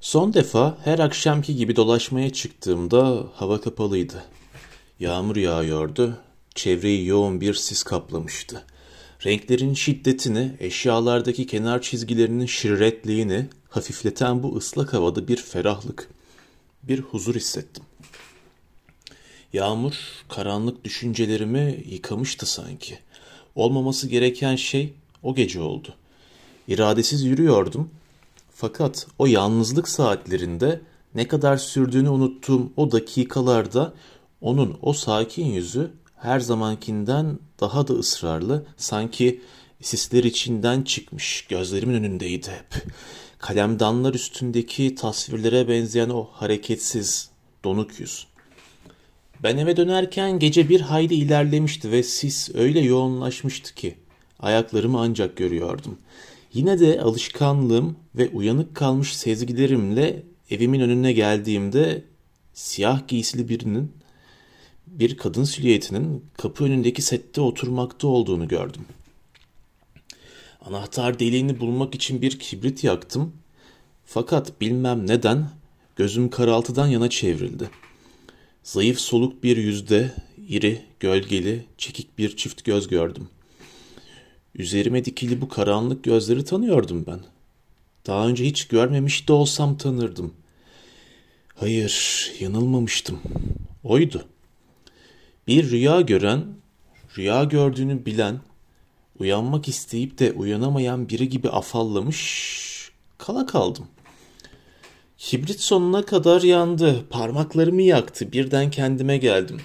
Son defa her akşamki gibi dolaşmaya çıktığımda hava kapalıydı. Yağmur yağıyordu, çevreyi yoğun bir sis kaplamıştı. Renklerin şiddetini, eşyalardaki kenar çizgilerinin şirretliğini hafifleten bu ıslak havada bir ferahlık, bir huzur hissettim. Yağmur karanlık düşüncelerimi yıkamıştı sanki. Olmaması gereken şey o gece oldu. İradesiz yürüyordum fakat o yalnızlık saatlerinde ne kadar sürdüğünü unuttuğum o dakikalarda onun o sakin yüzü her zamankinden daha da ısrarlı, sanki sisler içinden çıkmış, gözlerimin önündeydi hep. Kalemdanlar üstündeki tasvirlere benzeyen o hareketsiz, donuk yüz. Ben eve dönerken gece bir hayli ilerlemişti ve sis öyle yoğunlaşmıştı ki ayaklarımı ancak görüyordum. Yine de alışkanlığım ve uyanık kalmış sezgilerimle evimin önüne geldiğimde siyah giysili birinin bir kadın silüetinin kapı önündeki sette oturmakta olduğunu gördüm. Anahtar deliğini bulmak için bir kibrit yaktım. Fakat bilmem neden gözüm karaltıdan yana çevrildi. Zayıf soluk bir yüzde, iri, gölgeli, çekik bir çift göz gördüm. Üzerime dikili bu karanlık gözleri tanıyordum ben. Daha önce hiç görmemiş de olsam tanırdım. Hayır, yanılmamıştım. Oydu. Bir rüya gören, rüya gördüğünü bilen, uyanmak isteyip de uyanamayan biri gibi afallamış, kala kaldım. Kibrit sonuna kadar yandı, parmaklarımı yaktı, birden kendime geldim.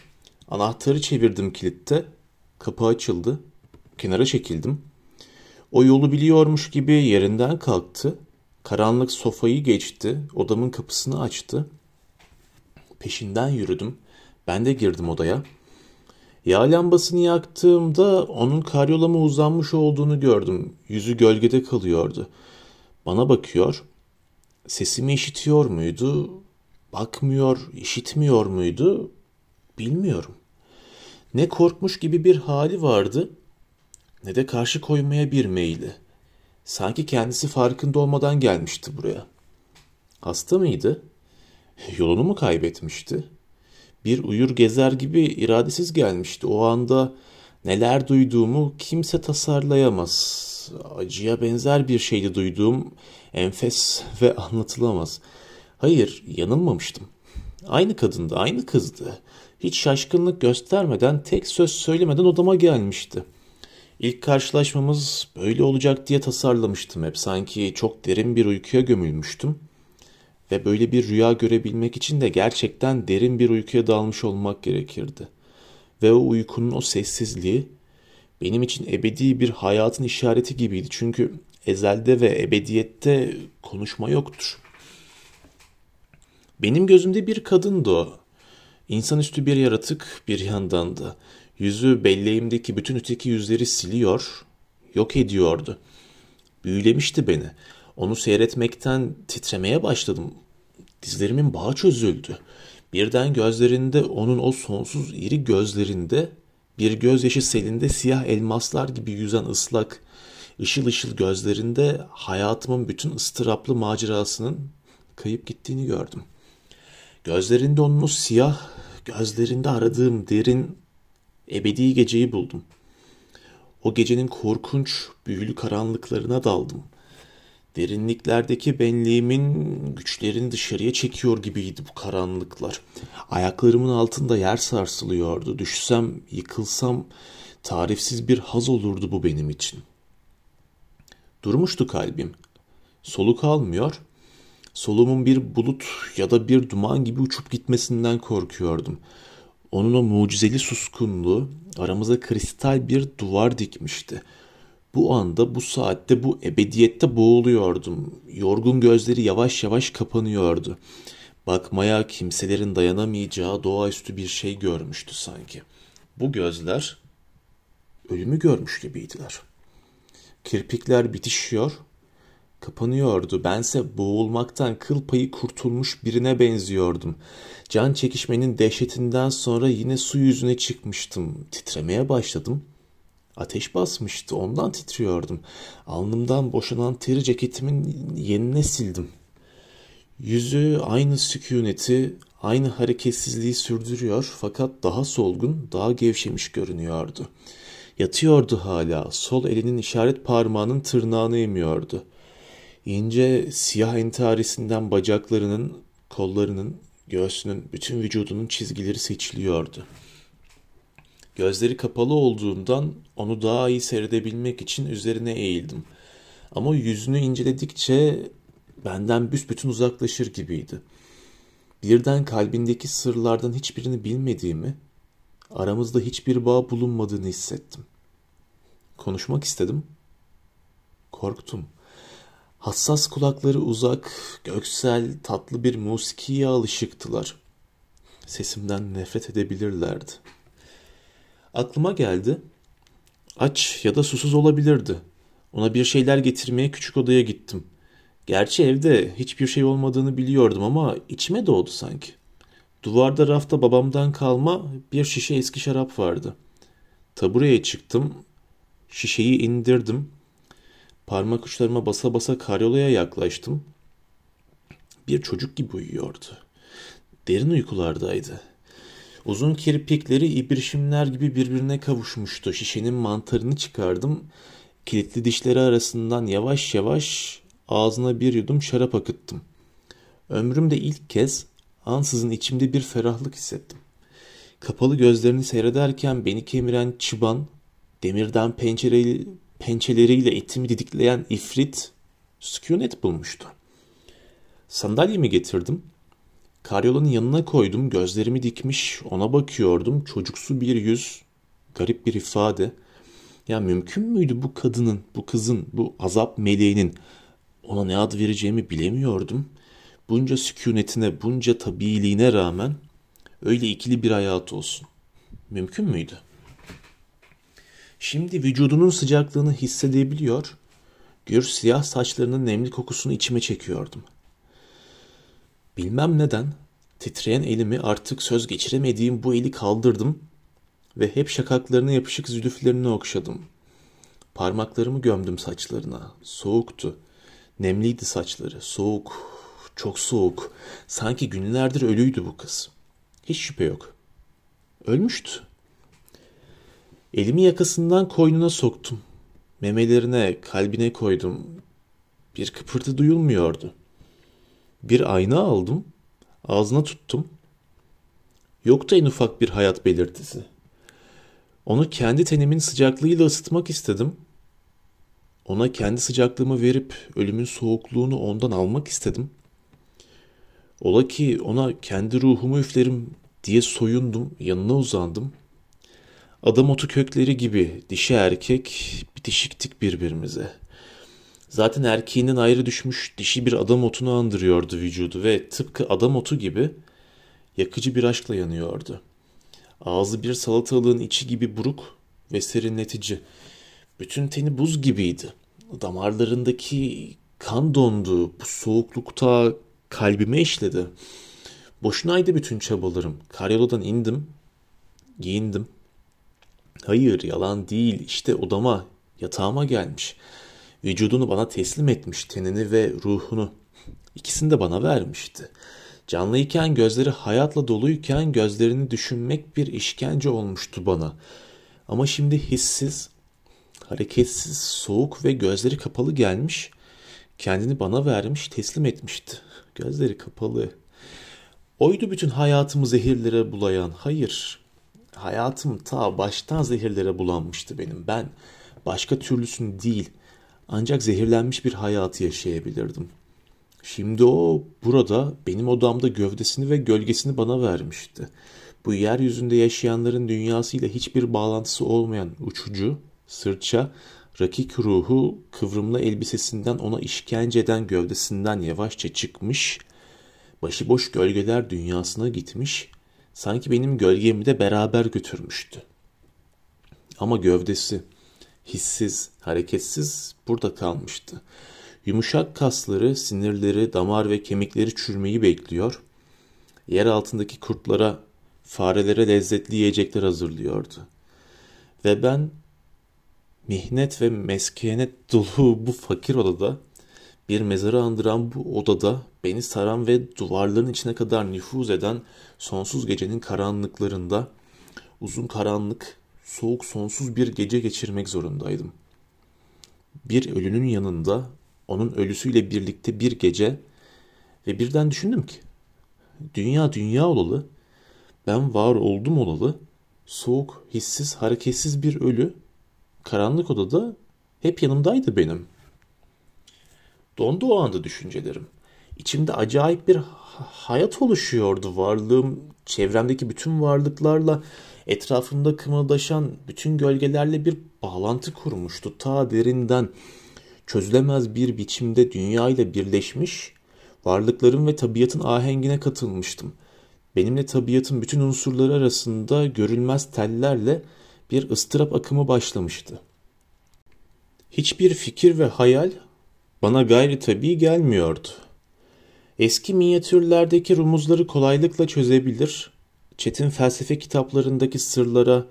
Anahtarı çevirdim kilitte, kapı açıldı, kenara çekildim. O yolu biliyormuş gibi yerinden kalktı, karanlık sofayı geçti, odamın kapısını açtı. Peşinden yürüdüm, ben de girdim odaya.'' Yağ lambasını yaktığımda onun karyolama uzanmış olduğunu gördüm. Yüzü gölgede kalıyordu. Bana bakıyor. Sesimi işitiyor muydu? Bakmıyor, işitmiyor muydu? Bilmiyorum. Ne korkmuş gibi bir hali vardı ne de karşı koymaya bir meyli. Sanki kendisi farkında olmadan gelmişti buraya. Hasta mıydı? Yolunu mu kaybetmişti? bir uyur gezer gibi iradesiz gelmişti. O anda neler duyduğumu kimse tasarlayamaz. Acıya benzer bir şeydi duyduğum enfes ve anlatılamaz. Hayır, yanılmamıştım. Aynı kadındı, aynı kızdı. Hiç şaşkınlık göstermeden, tek söz söylemeden odama gelmişti. İlk karşılaşmamız böyle olacak diye tasarlamıştım hep. Sanki çok derin bir uykuya gömülmüştüm. Ve böyle bir rüya görebilmek için de gerçekten derin bir uykuya dalmış olmak gerekirdi. Ve o uykunun o sessizliği benim için ebedi bir hayatın işareti gibiydi. Çünkü ezelde ve ebediyette konuşma yoktur. Benim gözümde bir kadındı o. İnsanüstü bir yaratık bir yandan da. Yüzü belleğimdeki bütün öteki yüzleri siliyor, yok ediyordu. Büyülemişti beni. Onu seyretmekten titremeye başladım. Dizlerimin bağı çözüldü. Birden gözlerinde onun o sonsuz iri gözlerinde bir gözyaşı selinde siyah elmaslar gibi yüzen ıslak, ışıl ışıl gözlerinde hayatımın bütün ıstıraplı macerasının kayıp gittiğini gördüm. Gözlerinde onun o siyah, gözlerinde aradığım derin, ebedi geceyi buldum. O gecenin korkunç, büyülü karanlıklarına daldım. Derinliklerdeki benliğimin güçlerini dışarıya çekiyor gibiydi bu karanlıklar. Ayaklarımın altında yer sarsılıyordu. Düşsem, yıkılsam tarifsiz bir haz olurdu bu benim için. Durmuştu kalbim. Soluk almıyor. Solumun bir bulut ya da bir duman gibi uçup gitmesinden korkuyordum. Onun o mucizeli suskunluğu aramıza kristal bir duvar dikmişti.'' Bu anda, bu saatte, bu ebediyette boğuluyordum. Yorgun gözleri yavaş yavaş kapanıyordu. Bakmaya kimselerin dayanamayacağı doğaüstü bir şey görmüştü sanki. Bu gözler ölümü görmüş gibiydiler. Kirpikler bitişiyor, kapanıyordu. Bense boğulmaktan kıl payı kurtulmuş birine benziyordum. Can çekişmenin dehşetinden sonra yine su yüzüne çıkmıştım. Titremeye başladım.'' Ateş basmıştı ondan titriyordum. Alnımdan boşanan teri ceketimin yenine sildim. Yüzü aynı sükuneti, aynı hareketsizliği sürdürüyor fakat daha solgun, daha gevşemiş görünüyordu. Yatıyordu hala, sol elinin işaret parmağının tırnağını emiyordu. İnce siyah entarisinden bacaklarının, kollarının, göğsünün, bütün vücudunun çizgileri seçiliyordu. Gözleri kapalı olduğundan onu daha iyi seyredebilmek için üzerine eğildim. Ama yüzünü inceledikçe benden büsbütün uzaklaşır gibiydi. Birden kalbindeki sırlardan hiçbirini bilmediğimi, aramızda hiçbir bağ bulunmadığını hissettim. Konuşmak istedim. Korktum. Hassas kulakları uzak, göksel, tatlı bir musikiye alışıktılar. Sesimden nefret edebilirlerdi. Aklıma geldi. Aç ya da susuz olabilirdi. Ona bir şeyler getirmeye küçük odaya gittim. Gerçi evde hiçbir şey olmadığını biliyordum ama içime doğdu sanki. Duvarda rafta babamdan kalma bir şişe eski şarap vardı. Tabureye çıktım. Şişeyi indirdim. Parmak uçlarıma basa basa karyolaya yaklaştım. Bir çocuk gibi uyuyordu. Derin uykulardaydı. Uzun kirpikleri ibrişimler gibi birbirine kavuşmuştu. Şişenin mantarını çıkardım. Kilitli dişleri arasından yavaş yavaş ağzına bir yudum şarap akıttım. Ömrümde ilk kez ansızın içimde bir ferahlık hissettim. Kapalı gözlerini seyrederken beni kemiren çıban, demirden pençeleri, pençeleriyle etimi didikleyen ifrit sükunet bulmuştu. Sandalyemi getirdim. Karyolanın yanına koydum, gözlerimi dikmiş, ona bakıyordum. Çocuksu bir yüz, garip bir ifade. Ya mümkün müydü bu kadının, bu kızın, bu azap meleğinin ona ne ad vereceğimi bilemiyordum. Bunca sükunetine, bunca tabiiliğine rağmen öyle ikili bir hayat olsun. Mümkün müydü? Şimdi vücudunun sıcaklığını hissedebiliyor, gür siyah saçlarının nemli kokusunu içime çekiyordum. Bilmem neden titreyen elimi artık söz geçiremediğim bu eli kaldırdım ve hep şakaklarına yapışık zülüflerini okşadım. Parmaklarımı gömdüm saçlarına. Soğuktu. Nemliydi saçları. Soğuk. Çok soğuk. Sanki günlerdir ölüydü bu kız. Hiç şüphe yok. Ölmüştü. Elimi yakasından koynuna soktum. Memelerine, kalbine koydum. Bir kıpırtı duyulmuyordu. Bir ayna aldım. Ağzına tuttum. Yoktu en ufak bir hayat belirtisi. Onu kendi tenimin sıcaklığıyla ısıtmak istedim. Ona kendi sıcaklığımı verip ölümün soğukluğunu ondan almak istedim. Ola ki ona kendi ruhumu üflerim diye soyundum, yanına uzandım. Adam otu kökleri gibi dişi erkek bitişiktik birbirimize. Zaten erkeğinin ayrı düşmüş dişi bir adam otunu andırıyordu vücudu ve tıpkı adam otu gibi yakıcı bir aşkla yanıyordu. Ağzı bir salatalığın içi gibi buruk ve serinletici. Bütün teni buz gibiydi. Damarlarındaki kan dondu. Bu soğuklukta kalbime işledi. Boşunaydı bütün çabalarım. Karyoladan indim, giyindim. Hayır, yalan değil. İşte odama, yatağıma gelmiş. Vücudunu bana teslim etmiş, tenini ve ruhunu. İkisini de bana vermişti. Canlıyken gözleri hayatla doluyken gözlerini düşünmek bir işkence olmuştu bana. Ama şimdi hissiz, hareketsiz, soğuk ve gözleri kapalı gelmiş, kendini bana vermiş, teslim etmişti. Gözleri kapalı. Oydu bütün hayatımı zehirlere bulayan. Hayır, hayatım ta baştan zehirlere bulanmıştı benim. Ben başka türlüsünü değil, ancak zehirlenmiş bir hayatı yaşayabilirdim. Şimdi o burada benim odamda gövdesini ve gölgesini bana vermişti. Bu yeryüzünde yaşayanların dünyasıyla hiçbir bağlantısı olmayan uçucu, sırça, rakik ruhu kıvrımlı elbisesinden ona işkence eden gövdesinden yavaşça çıkmış, başıboş gölgeler dünyasına gitmiş, sanki benim gölgemi de beraber götürmüştü. Ama gövdesi, hissiz, hareketsiz burada kalmıştı. Yumuşak kasları, sinirleri, damar ve kemikleri çürümeyi bekliyor. Yer altındaki kurtlara, farelere lezzetli yiyecekler hazırlıyordu. Ve ben mihnet ve meskenet dolu bu fakir odada bir mezarı andıran bu odada beni saran ve duvarların içine kadar nüfuz eden sonsuz gecenin karanlıklarında uzun karanlık, soğuk sonsuz bir gece geçirmek zorundaydım. Bir ölünün yanında onun ölüsüyle birlikte bir gece ve birden düşündüm ki dünya dünya olalı, ben var oldum olalı, soğuk, hissiz, hareketsiz bir ölü, karanlık odada hep yanımdaydı benim. Dondu o anda düşüncelerim. İçimde acayip bir hayat oluşuyordu. Varlığım çevremdeki bütün varlıklarla etrafımda kımıldaşan bütün gölgelerle bir bağlantı kurmuştu. Ta derinden çözülemez bir biçimde dünya ile birleşmiş, varlıkların ve tabiatın ahengine katılmıştım. Benimle tabiatın bütün unsurları arasında görülmez tellerle bir ıstırap akımı başlamıştı. Hiçbir fikir ve hayal bana gayri tabi gelmiyordu. Eski minyatürlerdeki rumuzları kolaylıkla çözebilir, çetin felsefe kitaplarındaki sırlara,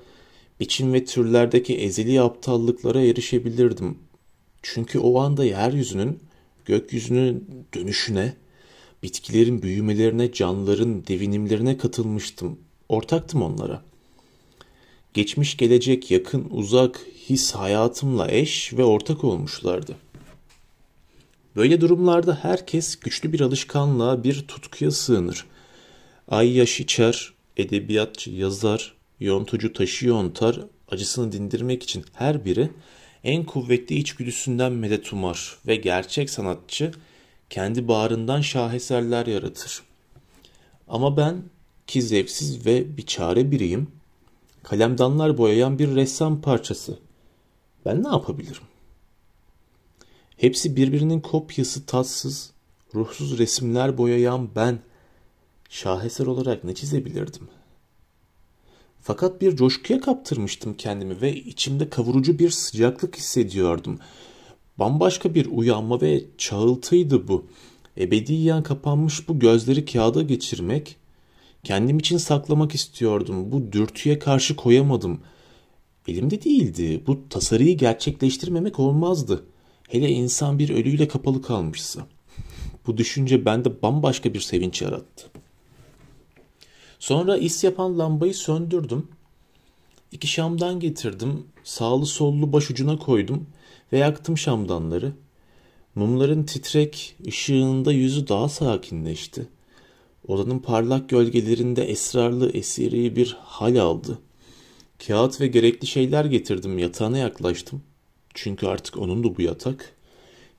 biçim ve türlerdeki ezeli aptallıklara erişebilirdim. Çünkü o anda yeryüzünün, gökyüzünün dönüşüne, bitkilerin büyümelerine, canlıların devinimlerine katılmıştım. Ortaktım onlara. Geçmiş, gelecek, yakın, uzak, his hayatımla eş ve ortak olmuşlardı. Böyle durumlarda herkes güçlü bir alışkanlığa, bir tutkuya sığınır. Ay yaş içer, edebiyatçı, yazar, yontucu taşı yontar, acısını dindirmek için her biri en kuvvetli içgüdüsünden medet umar ve gerçek sanatçı kendi bağrından şaheserler yaratır. Ama ben ki zevksiz ve bir çare biriyim, kalemdanlar boyayan bir ressam parçası. Ben ne yapabilirim? Hepsi birbirinin kopyası tatsız, ruhsuz resimler boyayan ben şaheser olarak ne çizebilirdim? Fakat bir coşkuya kaptırmıştım kendimi ve içimde kavurucu bir sıcaklık hissediyordum. Bambaşka bir uyanma ve çağıltıydı bu. Ebediyen kapanmış bu gözleri kağıda geçirmek, kendim için saklamak istiyordum. Bu dürtüye karşı koyamadım. Elimde değildi. Bu tasarıyı gerçekleştirmemek olmazdı. Hele insan bir ölüyle kapalı kalmışsa. Bu düşünce bende bambaşka bir sevinç yarattı. Sonra is yapan lambayı söndürdüm. İki şamdan getirdim. Sağlı sollu başucuna koydum ve yaktım şamdanları. Mumların titrek ışığında yüzü daha sakinleşti. Odanın parlak gölgelerinde esrarlı esiri bir hal aldı. Kağıt ve gerekli şeyler getirdim yatağına yaklaştım. Çünkü artık onundu bu yatak.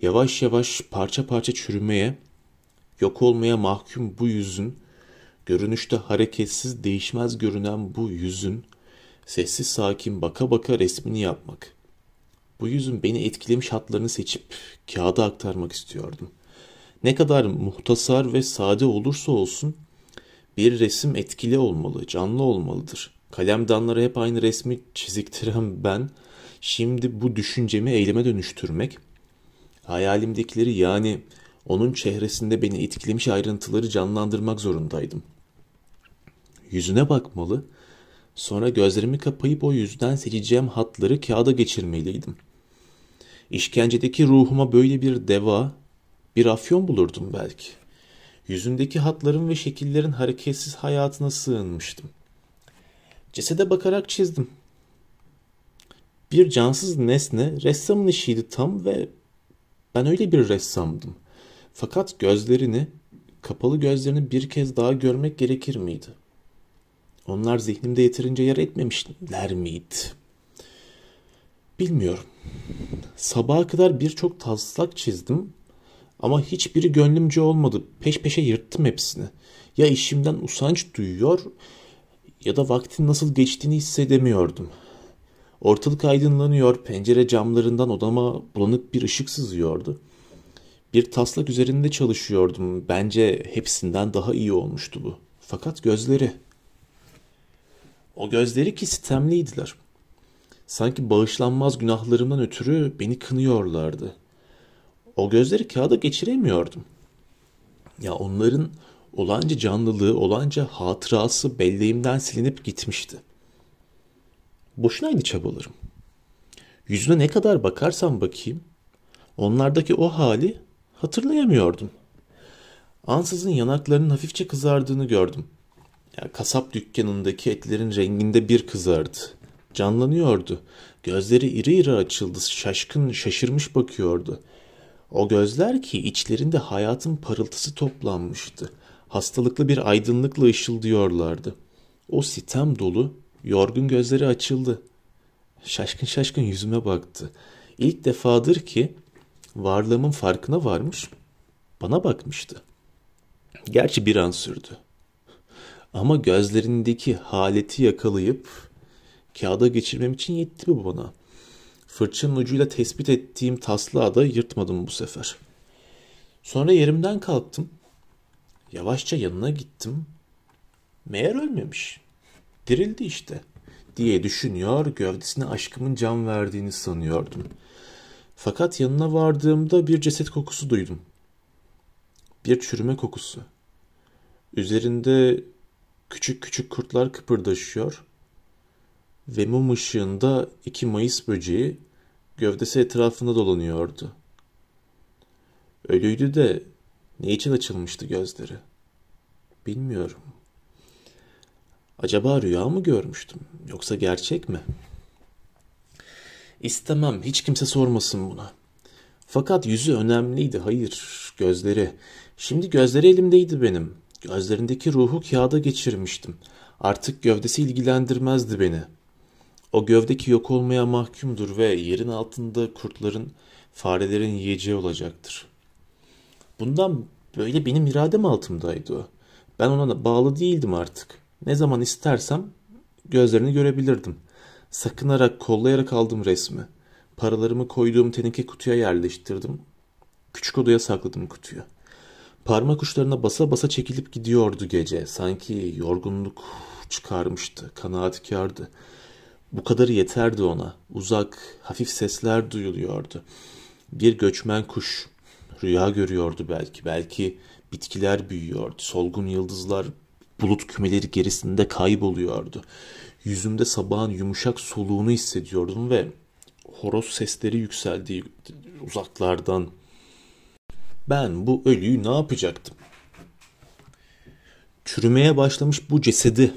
Yavaş yavaş parça parça çürümeye, yok olmaya mahkum bu yüzün, görünüşte hareketsiz değişmez görünen bu yüzün, sessiz sakin baka baka resmini yapmak. Bu yüzün beni etkilemiş hatlarını seçip kağıda aktarmak istiyordum. Ne kadar muhtasar ve sade olursa olsun bir resim etkili olmalı, canlı olmalıdır. Kalemdanlara hep aynı resmi çiziktiren ben Şimdi bu düşüncemi eyleme dönüştürmek, hayalimdekileri yani onun çehresinde beni etkilemiş ayrıntıları canlandırmak zorundaydım. Yüzüne bakmalı, sonra gözlerimi kapayıp o yüzden seçeceğim hatları kağıda geçirmeliydim. İşkencedeki ruhuma böyle bir deva, bir afyon bulurdum belki. Yüzündeki hatların ve şekillerin hareketsiz hayatına sığınmıştım. Cesede bakarak çizdim. Bir cansız nesne ressamın işiydi tam ve ben öyle bir ressamdım. Fakat gözlerini, kapalı gözlerini bir kez daha görmek gerekir miydi? Onlar zihnimde yeterince yer etmemişler miydi? Bilmiyorum. Sabaha kadar birçok taslak çizdim ama hiçbiri gönlümce olmadı. Peş peşe yırttım hepsini. Ya işimden usanç duyuyor ya da vaktin nasıl geçtiğini hissedemiyordum.'' Ortalık aydınlanıyor, pencere camlarından odama bulanık bir ışık sızıyordu. Bir taslak üzerinde çalışıyordum. Bence hepsinden daha iyi olmuştu bu. Fakat gözleri... O gözleri ki sitemliydiler. Sanki bağışlanmaz günahlarımdan ötürü beni kınıyorlardı. O gözleri kağıda geçiremiyordum. Ya onların olanca canlılığı, olanca hatırası belleğimden silinip gitmişti. Boşunaydı çabalarım. Yüzüne ne kadar bakarsam bakayım, onlardaki o hali Hatırlayamıyordum. Ansızın yanaklarının hafifçe kızardığını gördüm. Ya, kasap dükkanındaki etlerin renginde bir kızardı. Canlanıyordu. Gözleri iri iri açıldı. Şaşkın, şaşırmış bakıyordu. O gözler ki içlerinde hayatın parıltısı toplanmıştı. Hastalıklı bir aydınlıkla ışıldıyorlardı. O sitem dolu, yorgun gözleri açıldı. Şaşkın şaşkın yüzüme baktı. İlk defadır ki varlığımın farkına varmış, bana bakmıştı. Gerçi bir an sürdü. Ama gözlerindeki haleti yakalayıp kağıda geçirmem için yetti bu bana. Fırçanın ucuyla tespit ettiğim taslağı da yırtmadım bu sefer. Sonra yerimden kalktım. Yavaşça yanına gittim. Meğer ölmemiş. Dirildi işte diye düşünüyor, gövdesine aşkımın can verdiğini sanıyordum. Fakat yanına vardığımda bir ceset kokusu duydum. Bir çürüme kokusu. Üzerinde küçük küçük kurtlar kıpırdaşıyor ve mum ışığında iki Mayıs böceği gövdesi etrafında dolanıyordu. Ölüydü de ne için açılmıştı gözleri? Bilmiyorum. Acaba rüya mı görmüştüm yoksa gerçek mi? İstemem hiç kimse sormasın buna. Fakat yüzü önemliydi hayır gözleri. Şimdi gözleri elimdeydi benim. Gözlerindeki ruhu kağıda geçirmiştim. Artık gövdesi ilgilendirmezdi beni. O gövdeki yok olmaya mahkumdur ve yerin altında kurtların, farelerin yiyeceği olacaktır. Bundan böyle benim iradem altımdaydı. Ben ona bağlı değildim artık. Ne zaman istersem gözlerini görebilirdim. Sakınarak, kollayarak aldım resmi. Paralarımı koyduğum teneke kutuya yerleştirdim. Küçük odaya sakladım kutuyu. Parmak uçlarına basa basa çekilip gidiyordu gece. Sanki yorgunluk çıkarmıştı, kanaatkardı. Bu kadarı yeterdi ona. Uzak, hafif sesler duyuluyordu. Bir göçmen kuş rüya görüyordu belki. Belki bitkiler büyüyordu. Solgun yıldızlar bulut kümeleri gerisinde kayboluyordu. Yüzümde sabahın yumuşak soluğunu hissediyordum ve horoz sesleri yükseldi uzaklardan. Ben bu ölüyü ne yapacaktım? Çürümeye başlamış bu cesedi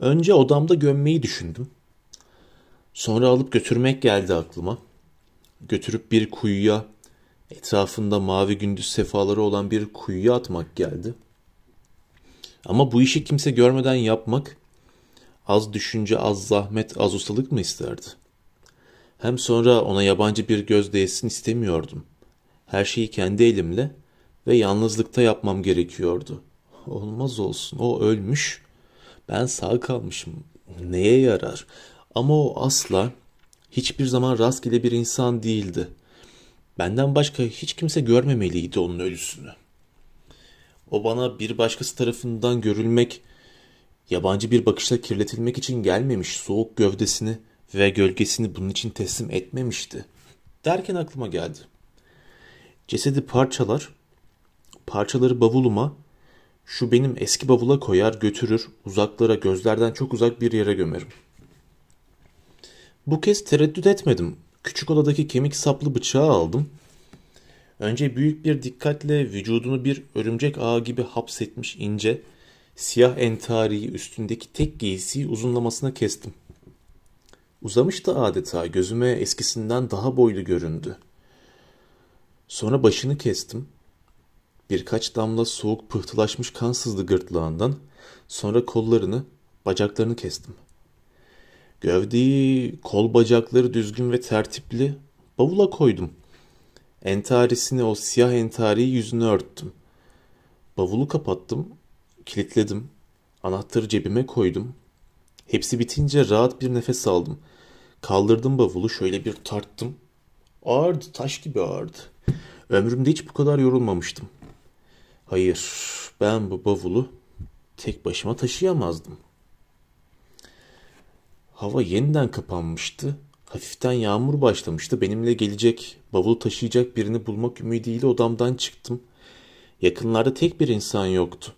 önce odamda gömmeyi düşündüm. Sonra alıp götürmek geldi aklıma. Götürüp bir kuyuya, etrafında mavi gündüz sefaları olan bir kuyuya atmak geldi. Ama bu işi kimse görmeden yapmak az düşünce, az zahmet, az ustalık mı isterdi? Hem sonra ona yabancı bir göz değsin istemiyordum. Her şeyi kendi elimle ve yalnızlıkta yapmam gerekiyordu. Olmaz olsun, o ölmüş. Ben sağ kalmışım. Neye yarar? Ama o asla hiçbir zaman rastgele bir insan değildi. Benden başka hiç kimse görmemeliydi onun ölüsünü. O bana bir başkası tarafından görülmek, yabancı bir bakışla kirletilmek için gelmemiş soğuk gövdesini ve gölgesini bunun için teslim etmemişti. Derken aklıma geldi. Cesedi parçalar, parçaları bavuluma, şu benim eski bavula koyar götürür, uzaklara gözlerden çok uzak bir yere gömerim. Bu kez tereddüt etmedim. Küçük odadaki kemik saplı bıçağı aldım Önce büyük bir dikkatle vücudunu bir örümcek ağı gibi hapsetmiş ince, siyah entariyi üstündeki tek giysiyi uzunlamasına kestim. Uzamıştı adeta gözüme eskisinden daha boylu göründü. Sonra başını kestim. Birkaç damla soğuk pıhtılaşmış kan sızdı gırtlağından. Sonra kollarını, bacaklarını kestim. Gövdeyi, kol bacakları düzgün ve tertipli bavula koydum. Entarisini o siyah entariyi yüzüne örttüm. Bavulu kapattım, kilitledim. Anahtarı cebime koydum. Hepsi bitince rahat bir nefes aldım. Kaldırdım bavulu şöyle bir tarttım. Ağırdı, taş gibi ağırdı. Ömrümde hiç bu kadar yorulmamıştım. Hayır, ben bu bavulu tek başıma taşıyamazdım. Hava yeniden kapanmıştı Hafiften yağmur başlamıştı. Benimle gelecek, bavul taşıyacak birini bulmak ümidiyle odamdan çıktım. Yakınlarda tek bir insan yoktu.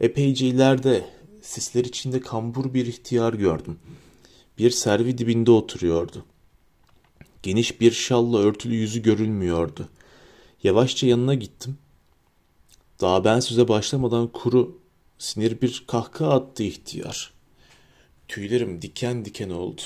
Epeyce ileride sisler içinde kambur bir ihtiyar gördüm. Bir servi dibinde oturuyordu. Geniş bir şalla örtülü yüzü görülmüyordu. Yavaşça yanına gittim. Daha ben söze başlamadan kuru, sinir bir kahkaha attı ihtiyar. Tüylerim diken diken oldu.